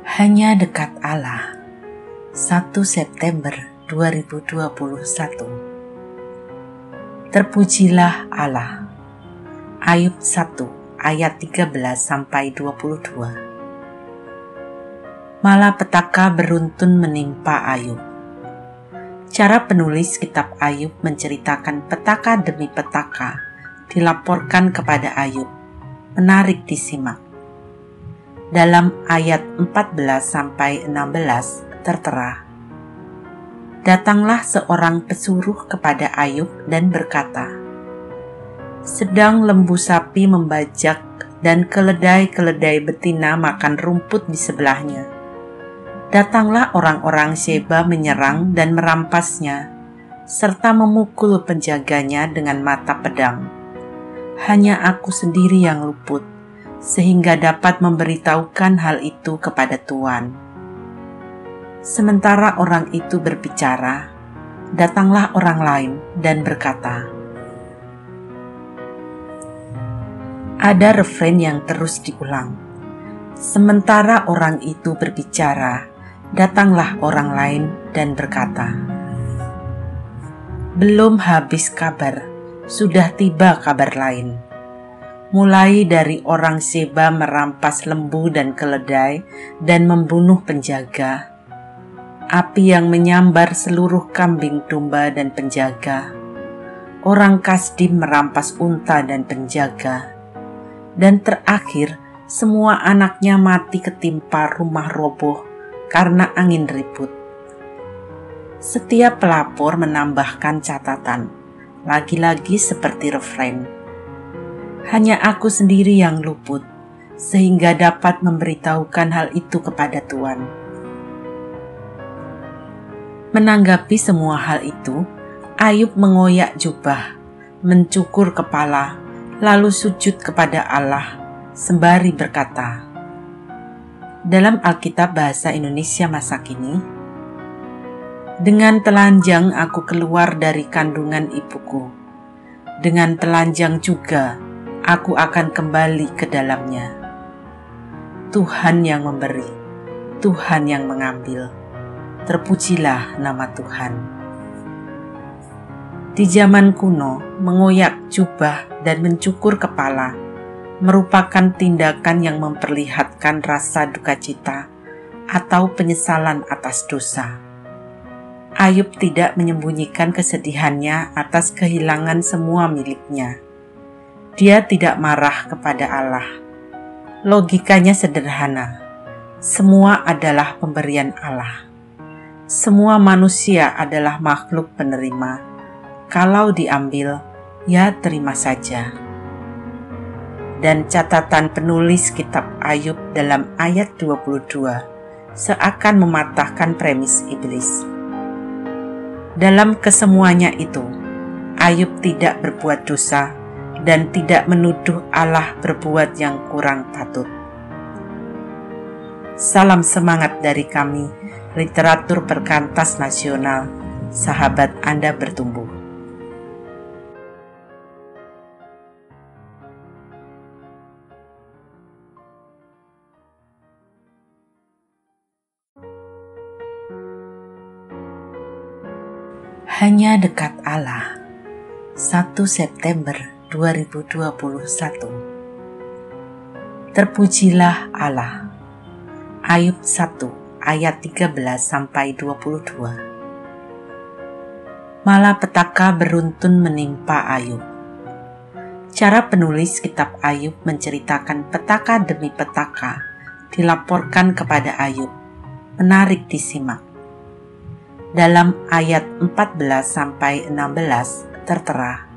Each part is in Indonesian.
Hanya dekat Allah. 1 September 2021 Terpujilah Allah. Ayub 1 ayat 13 sampai 22 Malapetaka beruntun menimpa Ayub. Cara penulis kitab Ayub menceritakan petaka demi petaka dilaporkan kepada Ayub. Menarik disimak dalam ayat 14 sampai 16 tertera Datanglah seorang pesuruh kepada Ayub dan berkata Sedang lembu sapi membajak dan keledai-keledai betina makan rumput di sebelahnya. Datanglah orang-orang Sheba menyerang dan merampasnya serta memukul penjaganya dengan mata pedang. Hanya aku sendiri yang luput sehingga dapat memberitahukan hal itu kepada Tuhan. Sementara orang itu berbicara, datanglah orang lain dan berkata, Ada refrain yang terus diulang. Sementara orang itu berbicara, datanglah orang lain dan berkata, Belum habis kabar, sudah tiba kabar lain mulai dari orang Seba merampas lembu dan keledai dan membunuh penjaga, api yang menyambar seluruh kambing domba dan penjaga, orang Kasdim merampas unta dan penjaga, dan terakhir semua anaknya mati ketimpa rumah roboh karena angin ribut. Setiap pelapor menambahkan catatan, lagi-lagi seperti refrain hanya aku sendiri yang luput, sehingga dapat memberitahukan hal itu kepada Tuhan. Menanggapi semua hal itu, Ayub mengoyak jubah, mencukur kepala, lalu sujud kepada Allah, sembari berkata, dalam Alkitab Bahasa Indonesia masa kini, dengan telanjang aku keluar dari kandungan ibuku, dengan telanjang juga aku akan kembali ke dalamnya. Tuhan yang memberi, Tuhan yang mengambil. Terpujilah nama Tuhan. Di zaman kuno, mengoyak jubah dan mencukur kepala merupakan tindakan yang memperlihatkan rasa duka cita atau penyesalan atas dosa. Ayub tidak menyembunyikan kesedihannya atas kehilangan semua miliknya dia tidak marah kepada Allah. Logikanya sederhana: semua adalah pemberian Allah. Semua manusia adalah makhluk penerima. Kalau diambil, ya terima saja. Dan catatan penulis kitab Ayub dalam ayat 22 seakan mematahkan premis iblis. Dalam kesemuanya itu, Ayub tidak berbuat dosa dan tidak menuduh Allah berbuat yang kurang patut. Salam semangat dari kami, literatur perkantas nasional, sahabat Anda bertumbuh. Hanya dekat Allah. 1 September 2021. Terpujilah Allah. Ayub 1 ayat 13 sampai 22. Malapetaka beruntun menimpa Ayub. Cara penulis kitab Ayub menceritakan petaka demi petaka dilaporkan kepada Ayub. Menarik disimak. Dalam ayat 14 sampai 16 tertera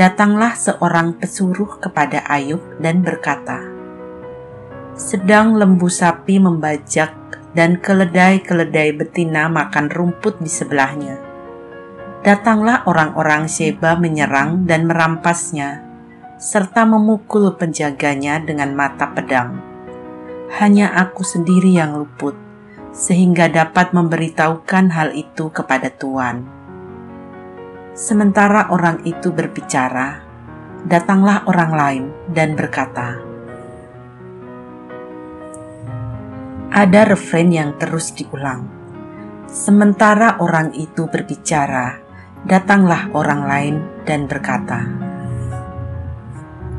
datanglah seorang pesuruh kepada Ayub dan berkata, "Sedang lembu sapi membajak dan keledai-keledai betina makan rumput di sebelahnya. Datanglah orang-orang Sheba menyerang dan merampasnya, serta memukul penjaganya dengan mata pedang. Hanya aku sendiri yang luput, sehingga dapat memberitahukan hal itu kepada Tuhan." Sementara orang itu berbicara, datanglah orang lain dan berkata, Ada refrain yang terus diulang. Sementara orang itu berbicara, datanglah orang lain dan berkata,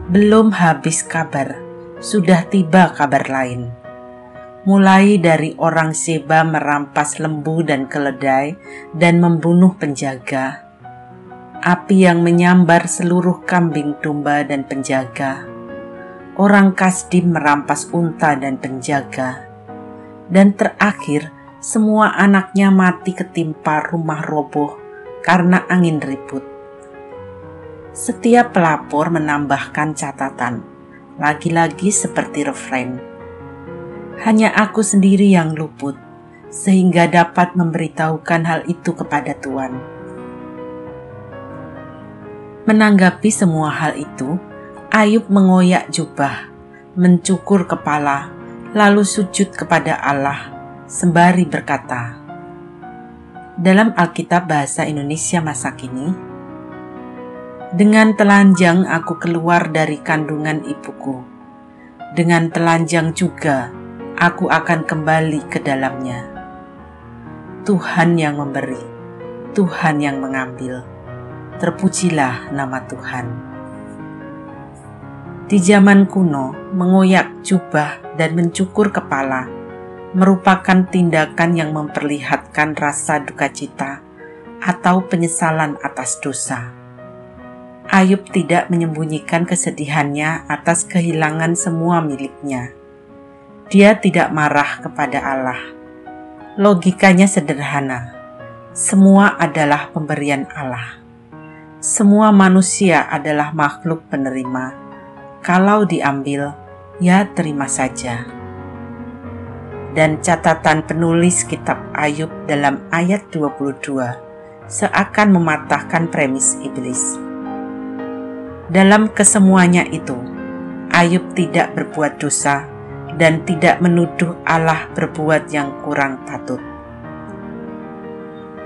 "Belum habis kabar, sudah tiba kabar lain." mulai dari orang Seba merampas lembu dan keledai dan membunuh penjaga, api yang menyambar seluruh kambing domba dan penjaga, orang Kasdim merampas unta dan penjaga, dan terakhir semua anaknya mati ketimpa rumah roboh karena angin ribut. Setiap pelapor menambahkan catatan, lagi-lagi seperti refrain hanya aku sendiri yang luput, sehingga dapat memberitahukan hal itu kepada Tuhan. Menanggapi semua hal itu, Ayub mengoyak jubah, mencukur kepala, lalu sujud kepada Allah, sembari berkata, dalam Alkitab Bahasa Indonesia masa kini, dengan telanjang aku keluar dari kandungan ibuku. Dengan telanjang juga aku akan kembali ke dalamnya. Tuhan yang memberi, Tuhan yang mengambil. Terpujilah nama Tuhan. Di zaman kuno, mengoyak jubah dan mencukur kepala merupakan tindakan yang memperlihatkan rasa duka cita atau penyesalan atas dosa. Ayub tidak menyembunyikan kesedihannya atas kehilangan semua miliknya dia tidak marah kepada Allah. Logikanya sederhana. Semua adalah pemberian Allah. Semua manusia adalah makhluk penerima. Kalau diambil, ya terima saja. Dan catatan penulis kitab Ayub dalam ayat 22 seakan mematahkan premis iblis. Dalam kesemuanya itu, Ayub tidak berbuat dosa dan tidak menuduh Allah berbuat yang kurang patut.